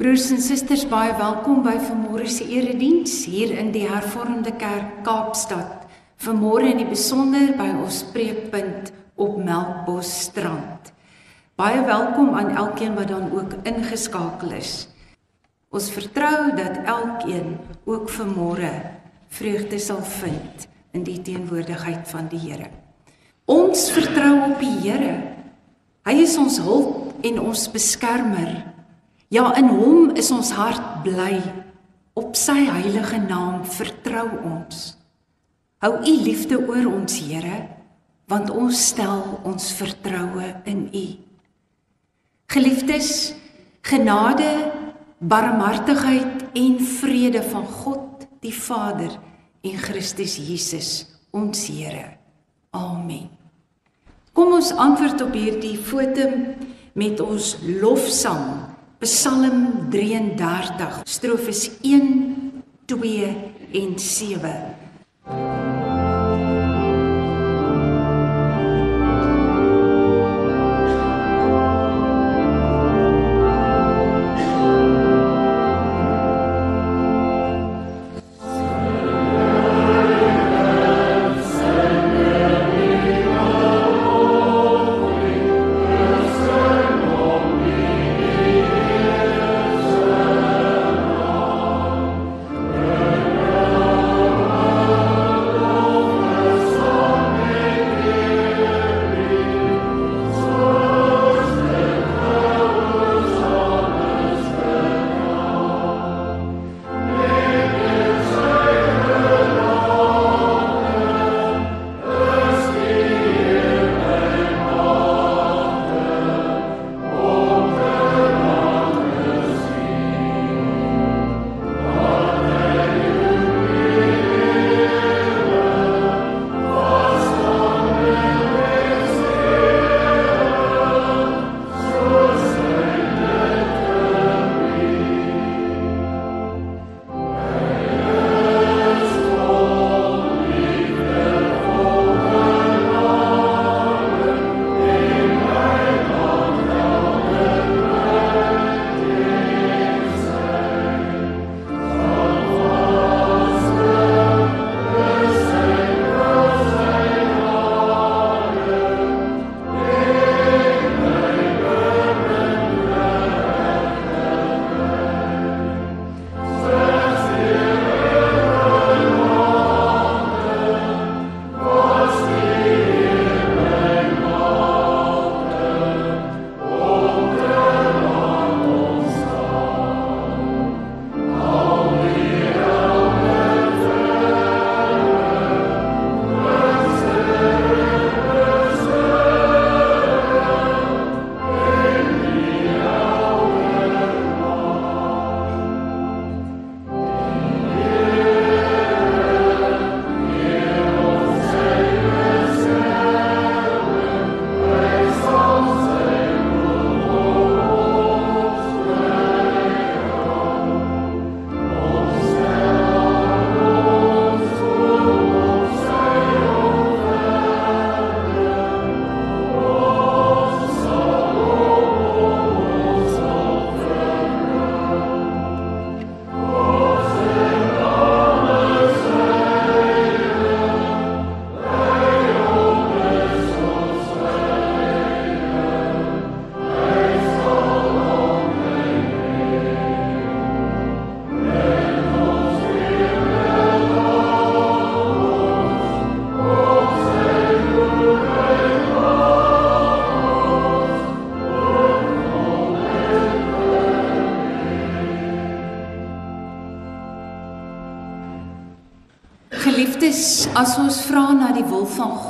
Broers en susters, baie welkom by vanmôre se erediens hier in die Hervormde Kerk Kaapstad. Vanmôre in die besonder by ons preekpunt op Melkbos strand. Baie welkom aan elkeen wat dan ook ingeskakel is. Ons vertrou dat elkeen ook vanmôre vreugde sal vind in die teenwoordigheid van die Here. Ons vertrou op die Here. Hy is ons hulp en ons beskermer. Ja, in Hom is ons hart bly. Op sy heilige naam vertrou ons. Hou U liefde oor ons, Here, want ons stel ons vertroue in U. Geliefdes, genade, barmhartigheid en vrede van God die Vader en Christus Jesus, ons Here. Amen. Kom ons antwoord op hierdie foto met ons lofsang Psalm 33 strofes 1 2 en 7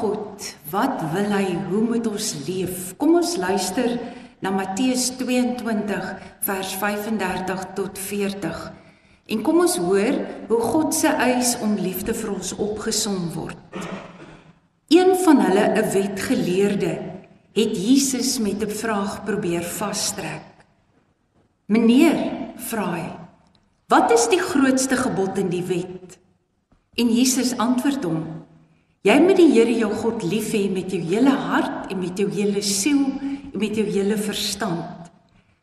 God, wat wil hy? Hoe moet ons leef? Kom ons luister na Matteus 22 vers 35 tot 40. En kom ons hoor hoe God se eis om liefde vir ons opgesom word. Een van hulle, 'n wetgeleerde, het Jesus met 'n vraag probeer vasstrek. "Meneer," vra hy, "wat is die grootste gebod in die wet?" En Jesus antwoord hom: Jy moet die Here jou God lief hê met jou hele hart en met jou hele siel en met jou hele verstand.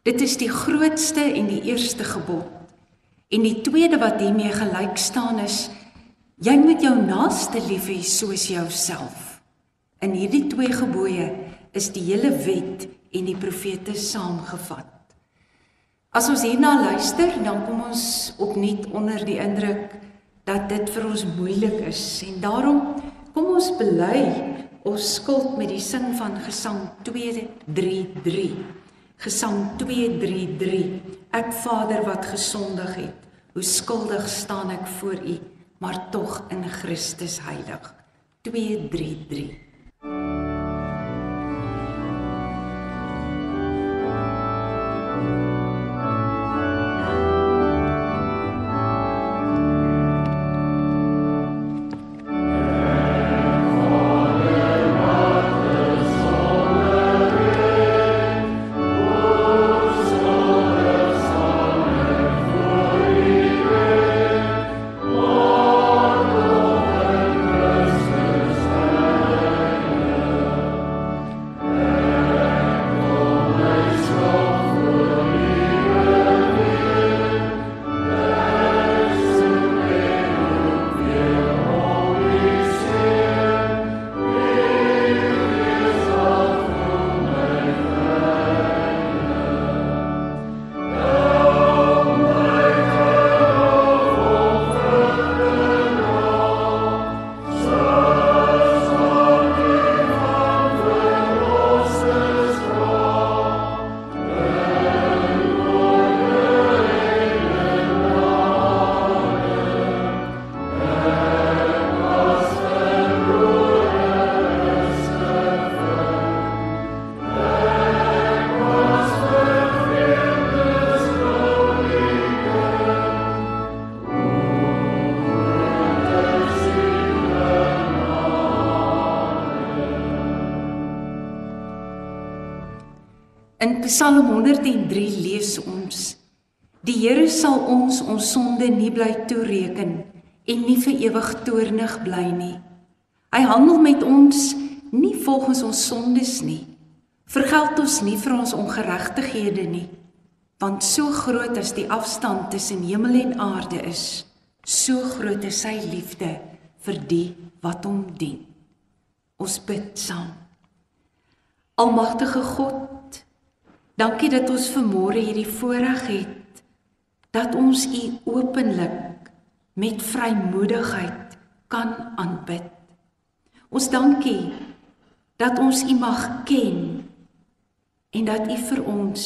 Dit is die grootste en die eerste gebod. En die tweede wat hiermee gelyk staan is jy moet jou naaste lief hê soos jouself. In hierdie twee gebooie is die hele wet en die profete saamgevat. As ons hierna luister, dan kom ons opnuut onder die indruk dat dit vir ons moeilik is en daarom kom ons bely ons skuld met die sing van Gesang 233. Gesang 233. Ek Vader wat gesondig het, hoe skuldig staan ek voor U, maar tog in Christus heilig. 233. 103 lees ons: Die Here sal ons ons sonde nie bly toereken en nie vir ewig toornig bly nie. Hy handel met ons nie volgens ons sondes nie. Vergeld ons nie vir ons ongeregtighede nie, want so groot as die afstand tussen hemel en aarde is, so groot is sy liefde vir die wat hom dien. Ons bid saam. Almagtige God, Dankie dat ons vanmôre hierdie voorreg het dat ons U openlik met vrymoedigheid kan aanbid. Ons dankie dat ons U mag ken en dat U vir ons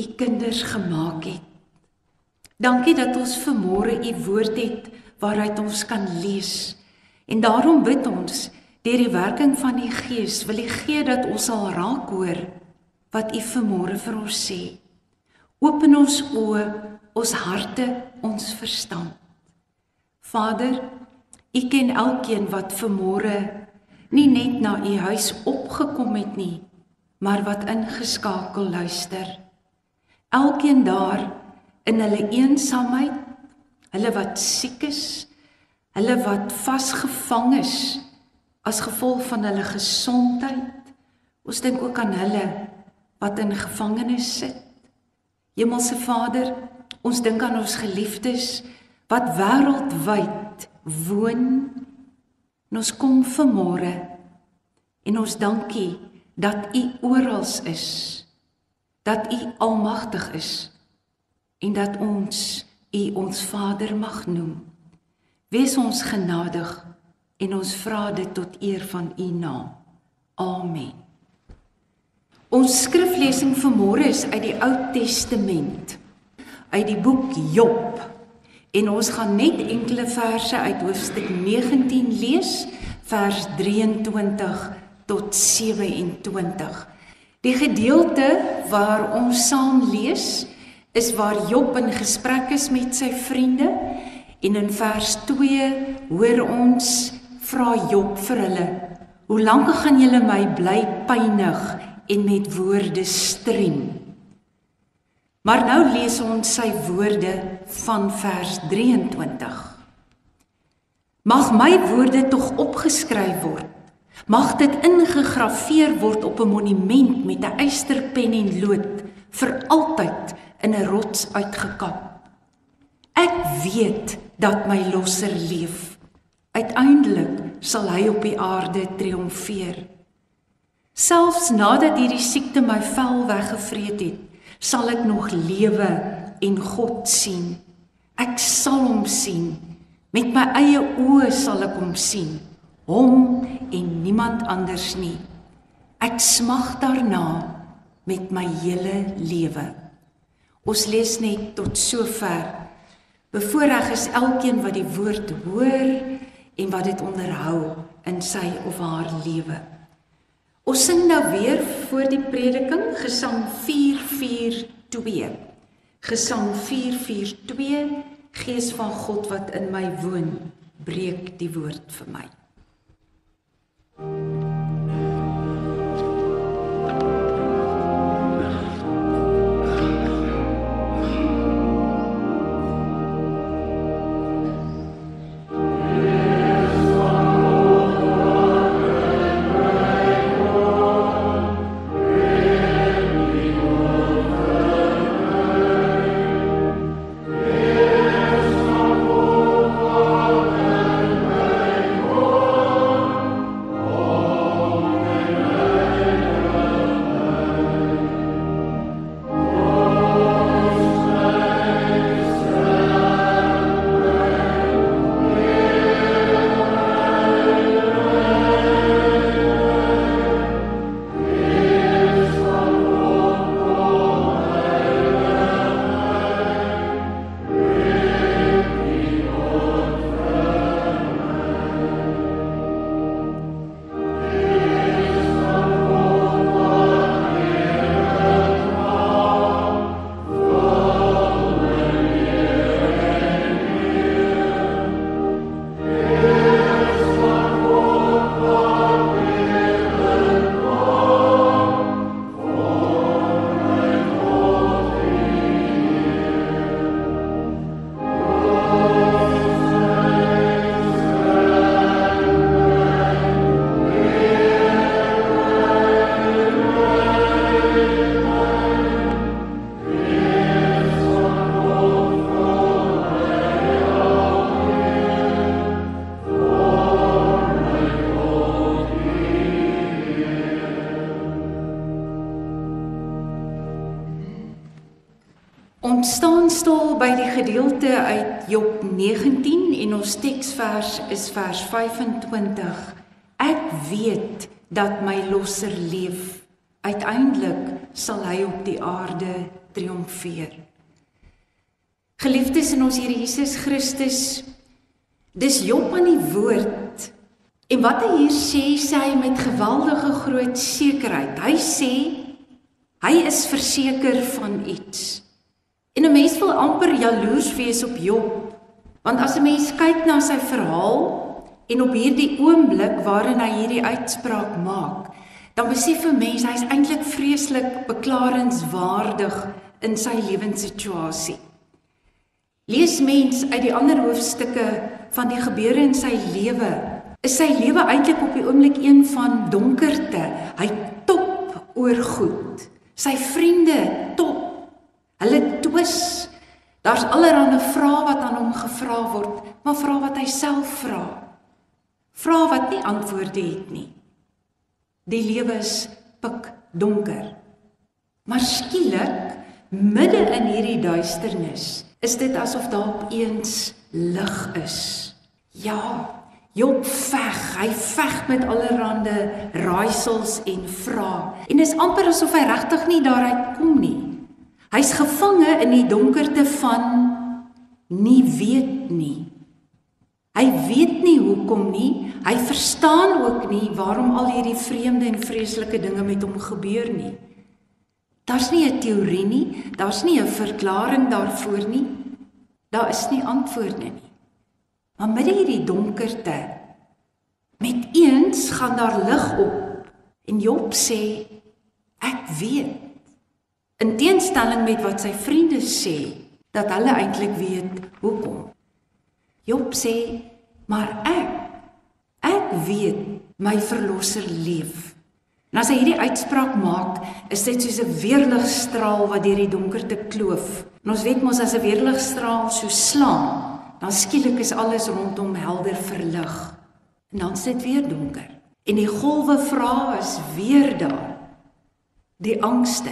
U kinders gemaak het. Dankie dat ons vanmôre U woord het waaruit ons kan lees. En daarom bid ons deur die werking van die Gees wil U gee dat ons sal raak hoor wat U vanmôre vir ons sê. Open ons oë, ons harte, ons verstand. Vader, U ken elkeen wat vanmôre nie net na U huis opgekom het nie, maar wat ingeskakel luister. Elkeen daar in hulle eensaamheid, hulle wat siek is, hulle wat vasgevang is as gevolg van hulle gesondheid. Ons dink ook aan hulle wat in gevangenis sit. Hemelse Vader, ons dink aan ons geliefdes wat wêreldwyd woon. En ons kom vanmôre en ons dankie dat U oral is. Dat U almagtig is en dat ons U ons Vader mag noem. Wees ons genadig en ons vra dit tot eer van U naam. Amen. Ons skriflesing vanmôre is uit die Ou Testament, uit die boek Job. En ons gaan net enkele verse uit hoofstuk 19 lees, vers 23 tot 27. Die gedeelte waar ons saam lees, is waar Job in gesprek is met sy vriende en in vers 2 hoor ons vra Job vir hulle: "Hoe lank gaan julle my bly pynig?" En met woorde strem. Maar nou lees ons sy woorde van vers 23. Mag my woorde tog opgeskryf word. Mag dit ingegrafieer word op 'n monument met 'n eysterpen en lood vir altyd in 'n rots uitgekap. Ek weet dat my losser leef. Uiteindelik sal hy op die aarde triomfeer. Selfs nadat hierdie siekte my vel weggevreet het, sal ek nog lewe en God sien. Ek sal hom sien. Met my eie oë sal ek hom sien. Hom en niemand anders nie. Ek smag daarna met my hele lewe. Ons lees net tot sover. Bevoorreg is elkeen wat die woord hoor en wat dit onderhou in sy of haar lewe. Ons sing nou weer voor die prediking Gesang 442. Gesang 442 Gees van God wat in my woon, breek die woord vir my. Thank you. Gedeelte uit Job 19 en ons teksvers is vers 25. Ek weet dat my losser leef. Uiteindelik sal hy op die aarde triomfeer. Geliefdes in ons Here Jesus Christus, dis Job aan die woord. En wat hy hier sê, sê hy met geweldige groot sekerheid. Hy sê hy is verseker van iets. En 'n mens wil amper jaloers wees op Job. Want as 'n mens kyk na sy verhaal en op hierdie oomblik waarin hy hierdie uitspraak maak, dan besef 'n mens hy's eintlik vreeslik beklarenswaardig in sy lewenssituasie. Lees mens uit die ander hoofstukke van die gebeure in sy lewe, is sy lewe eintlik op die oomblik een van donkerte. Hy top oor goed. Sy vriende top Hulle twis. Daar's allerlei vrae wat aan hom gevra word, maar vrae wat hy self vra. Vrae wat nie antwoorde het nie. Die lewe is pik donker. Maar skielik, midde in hierdie duisternis, is dit asof daar opeens lig is. Ja, Job veg, hy veg met allerlei raaisels en vrae. En dis amper asof hy regtig nie daaruit kom nie. Hy's gevange in die donkerte van nie weet nie. Hy weet nie hoekom nie. Hy verstaan ook nie waarom al hierdie vreemde en vreeslike dinge met hom gebeur nie. Daar's nie 'n teorie nie, daar's nie 'n verklaring daarvoor nie. Daar is nie antwoorde nie. Maar met hierdie donkerte met eens gaan daar lig op en Job sê ek weet In teenstelling met wat sy vriende sê dat hulle eintlik weet hoekom. Job sê, "Maar ek ek weet my verlosser leef." En as hy hierdie uitspraak maak, is dit soos 'n weerligstraal wat deur die donkerte kloof. En ons weet mos as 'n weerligstraal so slaan, dan skielik is alles rondom helder verlig. En dan sit weer donker. En die golwe vra is weer daar. Die angste.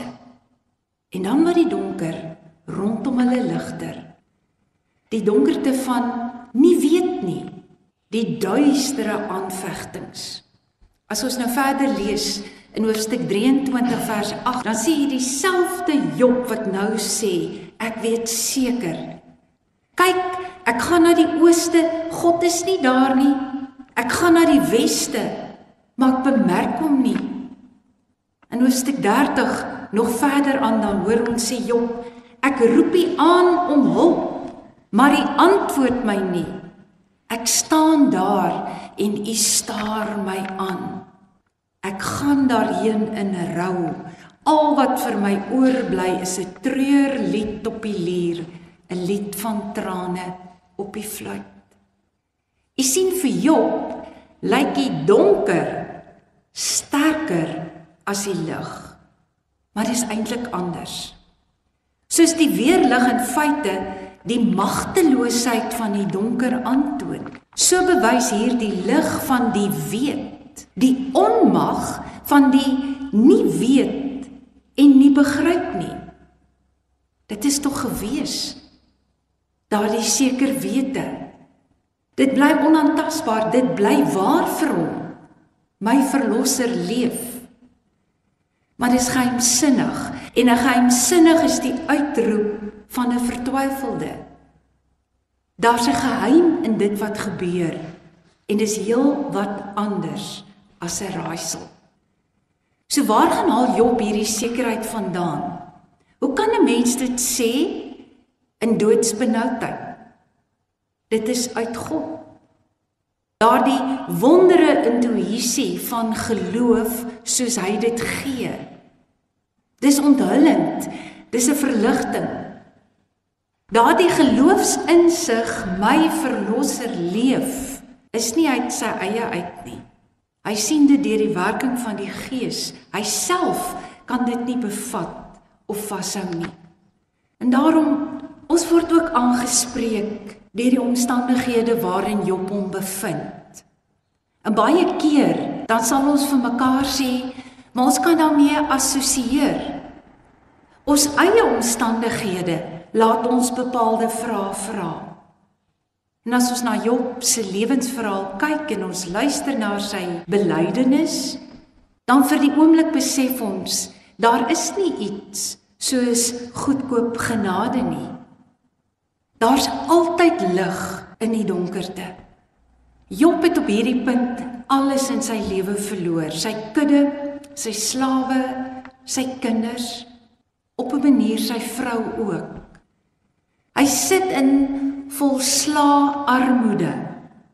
En dan word die donker rondom hulle ligter. Die donkerte van nie weet nie. Die duistere aanvegtings. As ons nou verder lees in hoofstuk 23 vers 8, dan sien jy dieselfde Job wat nou sê, ek weet seker. Kyk, ek gaan na die ooste, God is nie daar nie. Ek gaan na die weste, maar ek bemerk hom nie. In hoofstuk 30 nog verder aan dan hoor ons sê Job, ek roep U aan om hulp, maar U antwoord my nie. Ek staan daar en U staar my aan. Ek gaan daarheen in rou. Al wat vir my oorbly is 'n treurlied op die lier, 'n lied van trane op die fluit. U sien vir Job lyk die donker sterker as die lig. Maar dit is eintlik anders. Soos die weerlig in feite die magteloosheid van die donker aantoon, so bewys hier die lig van die weet die onmag van die nie weet en nie begryp nie. Dit is tog gewees. Daardie seker wete. Dit bly onaantastbaar, dit bly waar vir hom. My verlosser leef. Maar dis geheimsinnig en 'n geheimsinnig is die uitroep van 'n vertwyfelde. Daar's 'n geheim in dit wat gebeur en dis heel wat anders as 'n raaisel. So waar gaan haal Job hierdie sekerheid vandaan? Hoe kan 'n mens dit sê in doodsbenoudheid? Dit is uit God. Daardie wondere intuïsie van geloof soos hy dit gee. Dis onthullend. Dis 'n verligting. Daardie geloofsinsig my verlosser leef is nie uit sy eie uit nie. Hy sien dit deur die werking van die Gees. Hy self kan dit nie bevat of vashou nie. En daarom ons word ook aangespreek deur die omstandighede waarin Job hom bevind. En baie keer dan sal ons vir mekaar sê, maar ons kan daarmee assosieer. Ons eie omstandighede laat ons bepaalde vrae vra. En as ons na Job se lewensverhaal kyk en ons luister na sy belydenis, dan vir die oomblik besef ons daar is nie iets soos goedkoop genade nie. Daar's altyd lig in die donkerte. Job het op hierdie punt alles in sy lewe verloor, sy kudde, sy slawe, sy kinders, op 'n manier sy vrou ook. Hy sit in volsla armoede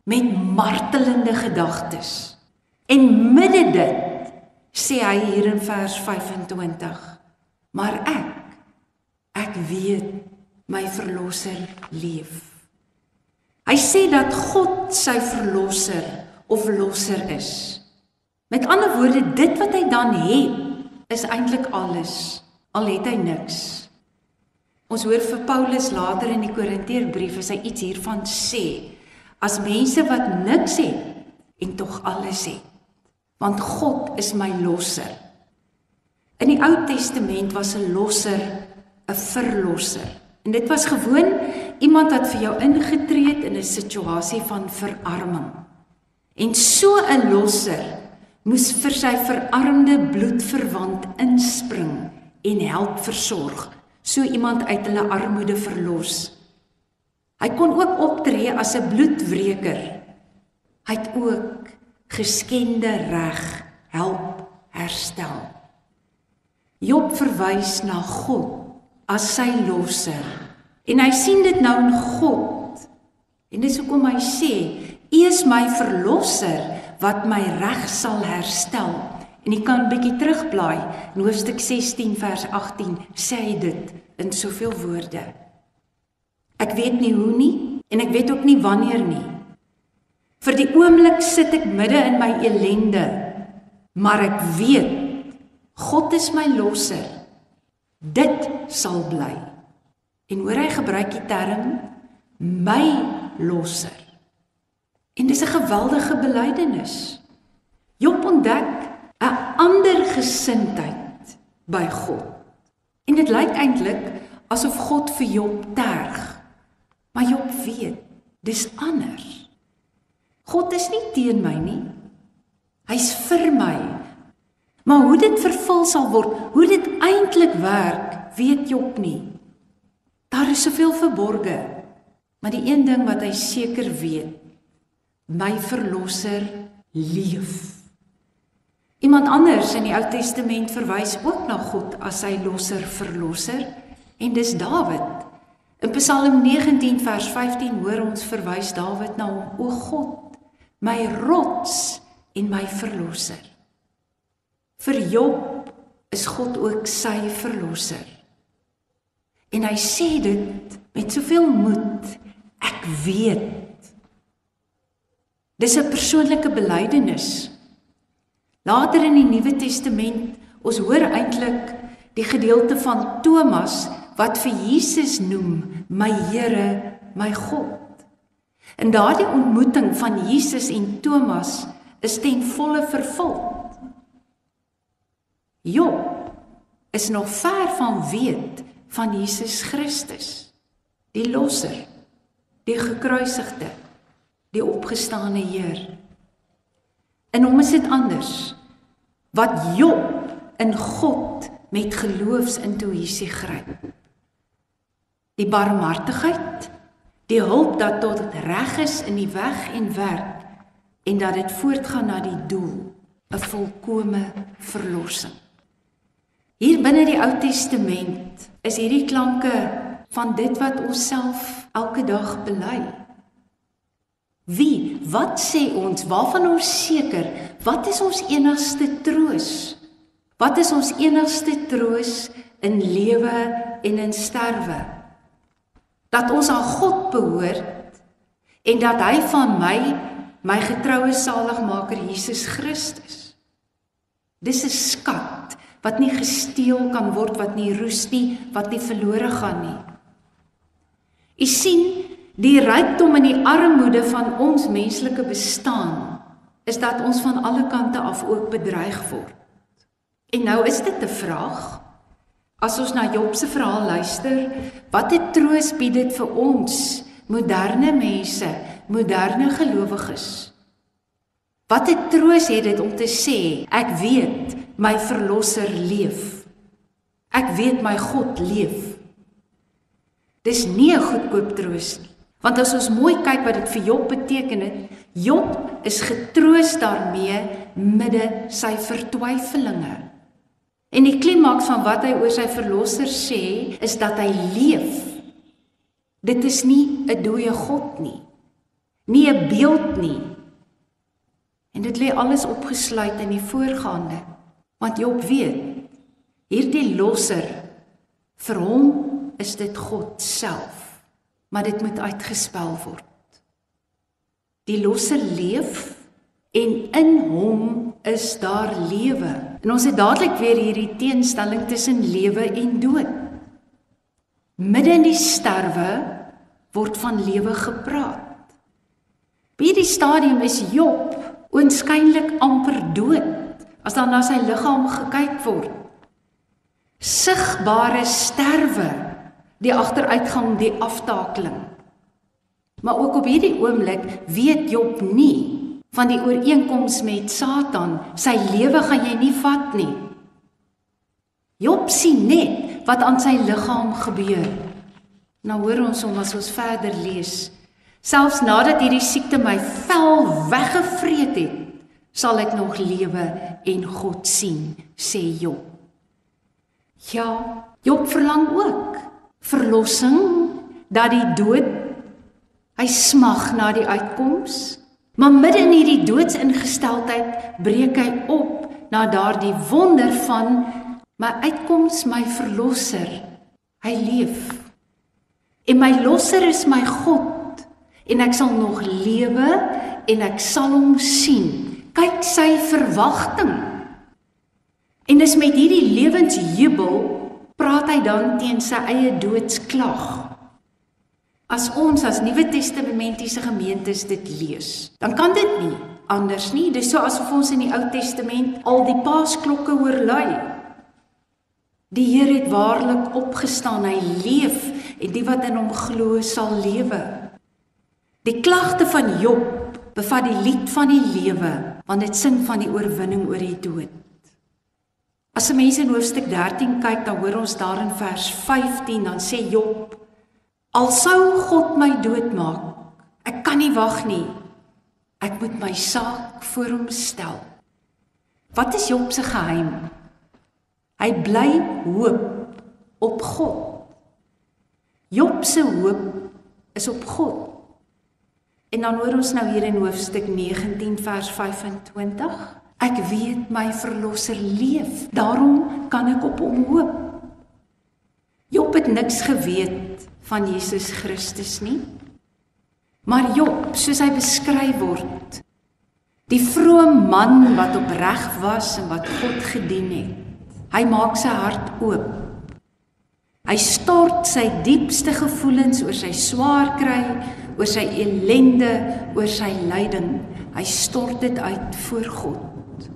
met martelende gedagtes. En midde dit sê hy hier in vers 25: Maar ek ek weet my verlosser leef. Hy sê dat God sy verlosser of losser is. Met ander woorde, dit wat hy dan het, is eintlik alles. Al het hy niks. Ons hoor vir Paulus later in die Korinteërbrief as hy iets hiervan sê, as mense wat niks het en tog alles het. Want God is my losser. In die Ou Testament was 'n losser 'n verlosser. En dit was gewoon iemand wat vir jou ingetree het in 'n situasie van verarming. En so 'n losser moes vir sy verarmde bloedverwant inspring en help versorg so iemand uit hulle armoede verlos. Hy kon ook optree as 'n bloedwreker. Hy het ook geskende reg help herstel. Job verwys na God as sy losser. En hy sien dit nou in God. En dis hoekom hy sê: "U is my verlosser wat my reg sal herstel." En jy kan 'n bietjie terugblaai in hoofstuk 16 vers 18 sê hy dit in soveel woorde. Ek weet nie hoe nie en ek weet ook nie wanneer nie. Vir die oomblik sit ek midde in my elende, maar ek weet God is my losser. Dit sal bly. En hoor hy gebruik die term my losser. En dis 'n geweldige belydenis. Job ontdek 'n ander gesindheid by God. En dit lyk eintlik asof God vir Job terg. Maar Job weet, dis anders. God is nie teen my nie. Hy's vir my. Maar hoe dit vervul sal word, hoe dit eintlik werk, weet Job nie. Daar is soveel verborge. Maar die een ding wat hy seker weet, my verlosser leef. Iemand anders in die Ou Testament verwys ook na God as sy losser verlosser en dis Dawid. In Psalm 19 vers 15 hoor ons verwys Dawid na hom: O God, my rots en my verlosser. Vir Job is God ook sy verlosser. En hy sê dit met soveel moed. Ek weet. Dis 'n persoonlike belydenis Later in die Nuwe Testament, ons hoor eintlik die gedeelte van Thomas wat vir Jesus noem, my Here, my God. En daardie ontmoeting van Jesus en Thomas is ten volle vervul. Job is nog ver van weet van Jesus Christus, die losser, die gekruisigde, die opgestane Heer. In hom is dit anders wat Job in God met geloofsintuïsie gryp. Die barmhartigheid, die hulp dat tot reg is in die weg en werk en dat dit voortgaan na die doel, 'n volkomme verlossing. Hier binne die Ou Testament is hierdie klanke van dit wat ons self elke dag bely. Wie? Wat sê ons? Waarvan ons seker? Wat is ons enigste troos? Wat is ons enigste troos in lewe en in sterwe? Dat ons aan God behoort en dat hy van my my getroue saligmaker Jesus Christus. Dis 'n skat wat nie gesteel kan word, wat nie roes nie, wat nie verlore gaan nie. U sien, Die rykdom en die armoede van ons menslike bestaan is dat ons van alle kante af ook bedreig word. En nou is dit 'n vraag. As ons na Job se verhaal luister, watter troos bied dit vir ons moderne mense, moderne gelowiges? Watter troos het dit om te sê ek weet my verlosser leef? Ek weet my God leef. Dis nie 'n goedkoop troos nie. Want as ons mooi kyk wat dit vir Job beteken het, Job is getroos daarmee midde sy vertwyfelinge. En die klimaks van wat hy oor sy verlosser sê, is dat hy leef. Dit is nie 'n dooie God nie. Nie 'n beeld nie. En dit lê alles opgesluit in die voorgaande. Want Job weet, hierdie losser vir hom is dit God self maar dit moet uitgespel word. Die losser leef en in hom is daar lewe. En ons het dadelik weer hierdie teenstelling tussen lewe en dood. Midde in die sterwe word van lewe gepraat. By die stadium is Job oënskynlik amper dood as dan na sy liggaam gekyk word. Sigbare sterwe die agteruitgang, die aftakeling. Maar ook op hierdie oomblik weet Job nie van die ooreenkoms met Satan. Sy lewe gaan jy nie vat nie. Job sien net wat aan sy liggaam gebeur. Nou hoor ons hom as ons verder lees. Selfs nadat hierdie siekte my vel weggevreet het, sal ek nog lewe en God sien, sê Job. Ja, Job verlang ook verlossing dat die dood hy smag na die uitkoms. Maar midde in hierdie doodsingesteldheid breek hy op na daardie wonder van my uitkoms my verlosser hy leef. En my losser is my God en ek sal nog lewe en ek sal hom sien kyk sy verwagting En dis met hierdie lewensjubel praat hy dan teen sy eie doodsklag. As ons as Nuwe Testamentiese gemeentes dit lees, dan kan dit nie anders nie. Dis so asof ons in die Ou Testament al die paasklokke hoor lui. Die Here het waarlik opgestaan, hy leef en die wat in hom glo sal lewe. Die klagte van Job bevat die lied van die lewe, want dit sing van die oorwinning oor die dood. As 'n mens in hoofstuk 13 kyk, dan hoor ons daar in vers 15 dan sê Job: Al sou God my doodmaak, ek kan nie wag nie. Ek moet my saak voor hom stel. Wat is Job se geheim? Hy bly hoop op God. Job se hoop is op God. En dan hoor ons nou hier in hoofstuk 19 vers 25. Ek weet my verlosser leef. Daarom kan ek op hom hoop. Job het niks geweet van Jesus Christus nie. Maar Job, soos hy beskryf word, die vrome man wat opreg was en wat God gedien het, Hy maak sy hart oop. Hy stort sy diepste gevoelens oor sy swaar kry, oor sy ellende, oor sy lyding. Hy stort dit uit voor God.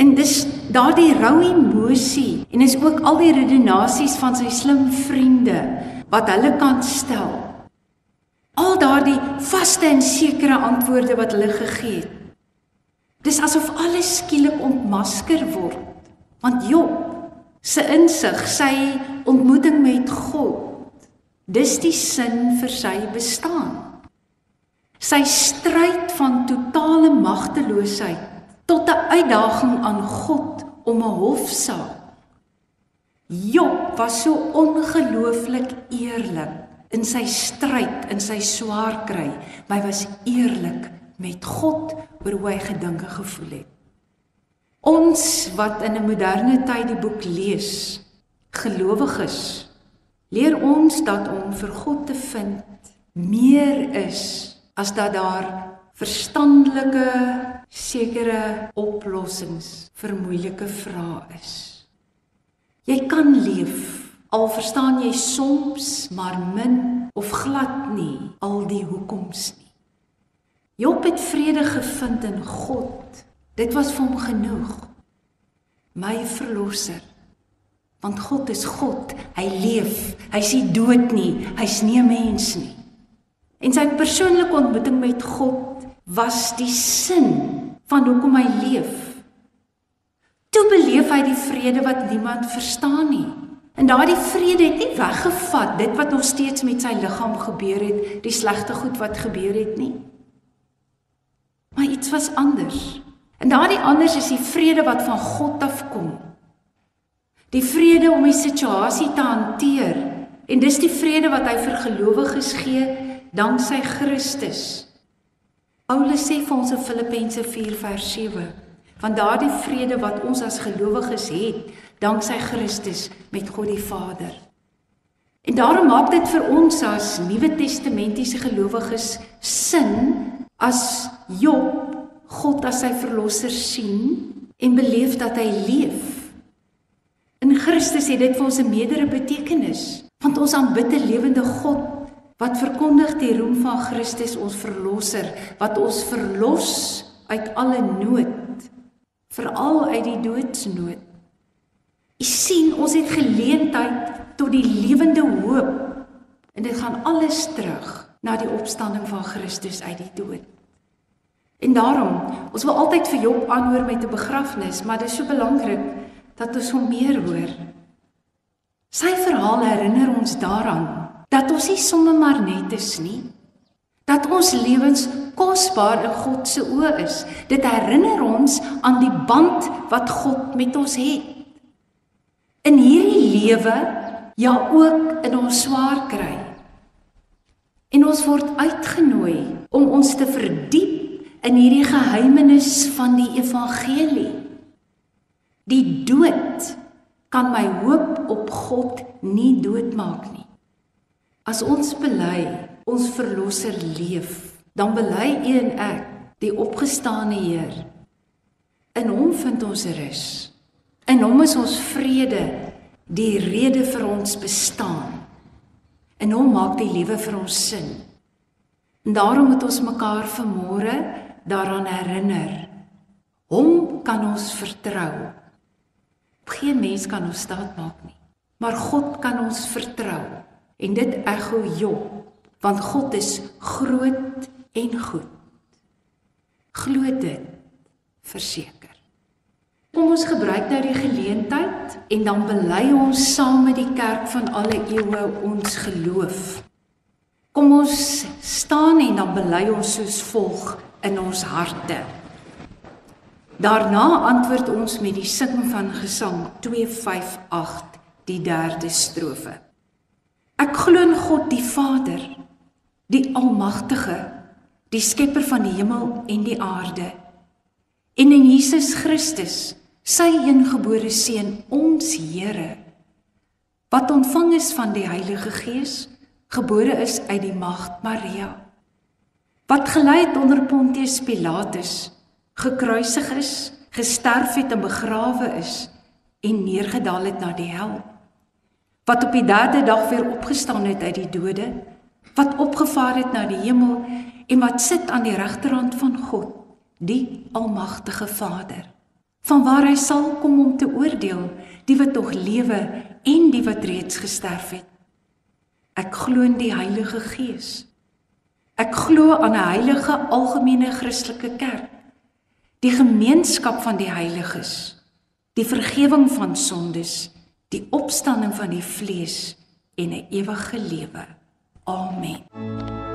En dis daardie rou emosie en is ook al die redenasies van sy slim vriende wat hulle kan stel. Al daardie vaste en sekere antwoorde wat hulle gegee het. Dis asof alles skielik ontmasker word Want Job se insig, sy ontmoeting met God, dis die sin vir sy bestaan. Sy stryd van totale magteloosheid tot 'n uitdaging aan God om 'n hofsaak. Job was so ongelooflik eerlik in sy stryd, in sy swaar kry, maar hy was eerlik met God oor hoe hy gedinke gevoel het. Ons wat in 'n moderne tyd die boek lees, gelowiges, leer ons dat om vir God te vind meer is as dat daar verstandelike sekere oplossings vir moeilike vrae is. Jy kan leef al verstaan jy soms maar min of glad nie al die hoekoms nie. Job het vrede gevind in God Dit was vir hom genoeg. My verlosser. Want God is God. Hy leef. Hy's nie dood nie. Hy's nie 'n mens nie. En sy persoonlike ontmoeting met God was die sin van hoekom hy leef. Toe beleef hy die vrede wat niemand verstaan nie. En daardie vrede het nie weggevat dit wat nog steeds met sy liggaam gebeur het, die slegte goed wat gebeur het nie. Maar iets was anders. En daardie anders is die vrede wat van God afkom. Die vrede om die situasie te hanteer. En dis die vrede wat hy vir gelowiges gee danksy Christus. Paulus sê vir ons in Filippense 4:7, van daardie vrede wat ons as gelowiges het danksy Christus met God die Vader. En daarom maak dit vir ons as Nuwe Testamentiese gelowiges sin as Job God as sy verlosser sien en beleef dat hy leef. In Christus het dit vir ons 'n meerdere betekenis, want ons aanbid 'n lewende God wat verkondig die roem van Christus ons verlosser, wat ons verlos uit alle nood, veral uit die doodsnood. U sien, ons het geleentheid tot die lewende hoop en dit gaan alles terug na die opstanding van Christus uit die dood. En daarom, ons wil altyd vir Job aanhoor met 'n begrafnis, maar dit is so belangrik dat ons hom meer hoor. Sy verhaal herinner ons daaraan dat ons nie sommer maar net is nie. Dat ons lewens kosbaar in God se oë is. Dit herinner ons aan die band wat God met ons het. In hierdie lewe, ja ook in ons swaar kry. En ons word uitgenooi om ons te verdiep in hierdie geheimenis van die evangelie. Die dood kan my hoop op God nie doodmaak nie. As ons bely ons verlosser leef, dan bely u en ek die opgestane Heer. In hom vind ons rus. In hom is ons vrede, die rede vir ons bestaan. In hom maak die lewe vir ons sin. En daarom moet ons mekaar vanmôre daaraan herinner. Hom kan ons vertrou. Geen mens kan ons staat maak nie, maar God kan ons vertrou. En dit ego Job, want God is groot en goed. Glo dit verseker. Kom ons gebruik nou die geleentheid en dan bely ons saam met die kerk van alle eeue ons geloof. Kom ons staan en dan bely ons soos volg in ons harte. Daarna antwoord ons met die sing van Gesang 258, die derde strofe. Ek glo in God die Vader, die Almagtige, die skepper van die hemel en die aarde, en in Jesus Christus, sy engebore seun ons Here wat ontvang is van die Heilige Gees gebore is uit die maagd Maria wat gelei het onder Pontius Pilatus gekruisig is gesterf het en begrawe is en neergedaal het na die hel wat op die derde dag weer opgestaan het uit die dode wat opgevaar het na die hemel en wat sit aan die regterhand van God die almagtige Vader vanwaar hy sal kom om te oordeel die wat nog lewe en die wat reeds gesterf het. Ek glo in die Heilige Gees. Ek glo aan 'n heilige algemene Christelike kerk, die gemeenskap van die heiliges, die vergifnis van sondes, die opstanding van die vlees en 'n ewige lewe. Amen.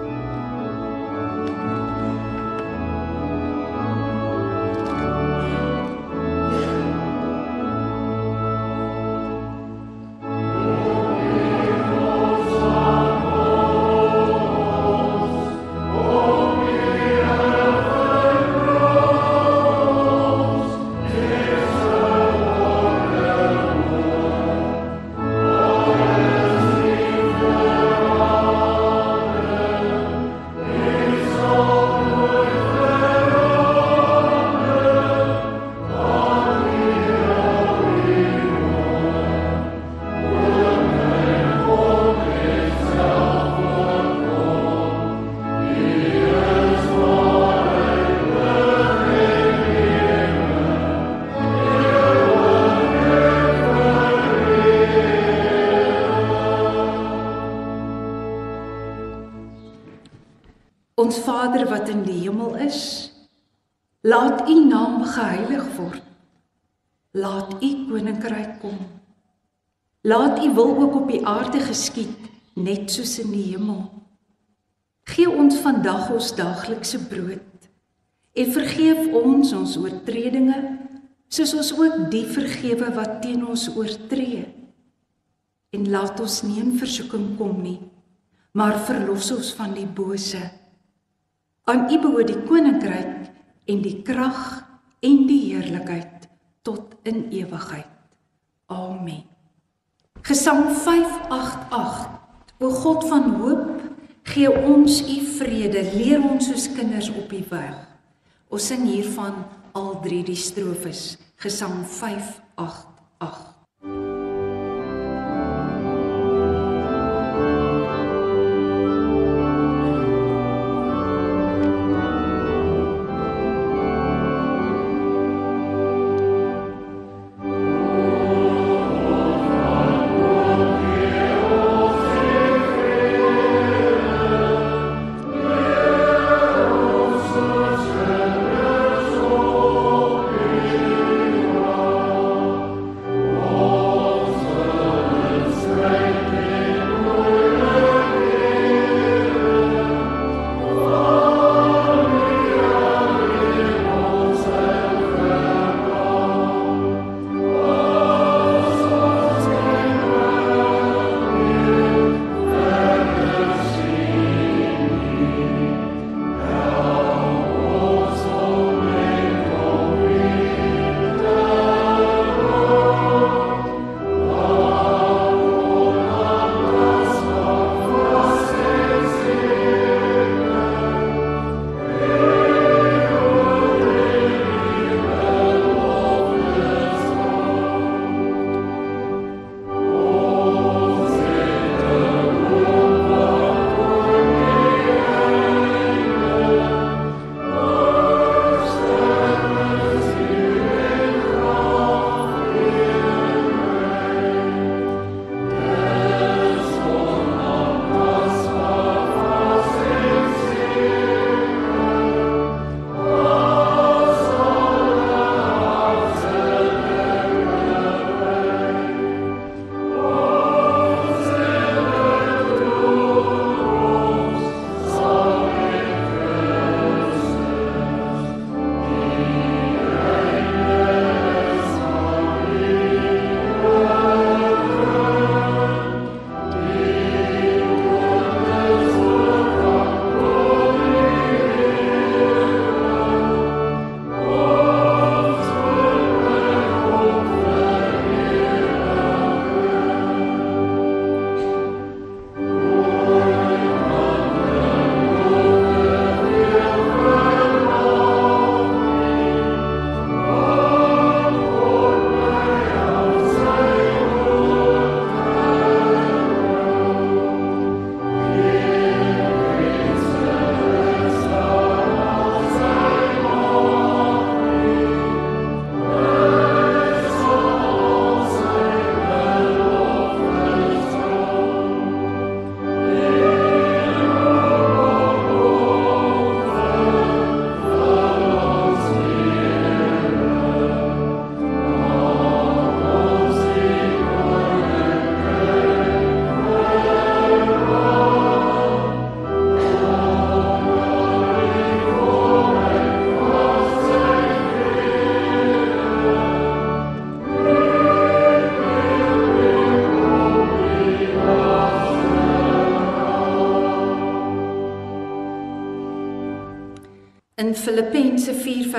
Ons Vader wat in die hemel is, laat U naam geheilig word. Laat U koninkryk kom. Laat U wil ook op die aarde geskied, net soos in die hemel. Gee ons vandag ons daaglikse brood en vergeef ons ons oortredinge, soos ons ook die vergewe wat teen ons oortree. En laat ons nie in versoeking kom nie, maar verlos ons van die bose. Aan U behoort die koninkryk en die krag en die heerlikheid tot in ewigheid. Amen. Gesang 588. O God van hoop, gee ons U vrede, leer ons soos kinders op U weg. Ons sing hiervan al drie die strofes. Gesang 588.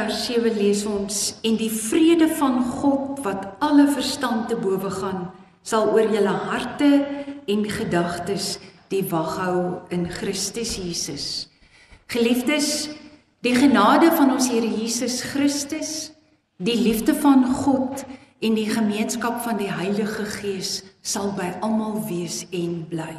4:7 lees ons en die vrede van God wat alle verstand te bowe gaan sal oor julle harte en gedagtes die wag hou in Christus Jesus. Geliefdes, die genade van ons Here Jesus Christus, die liefde van God en die gemeenskap van die Heilige Gees sal by almal wees en bly.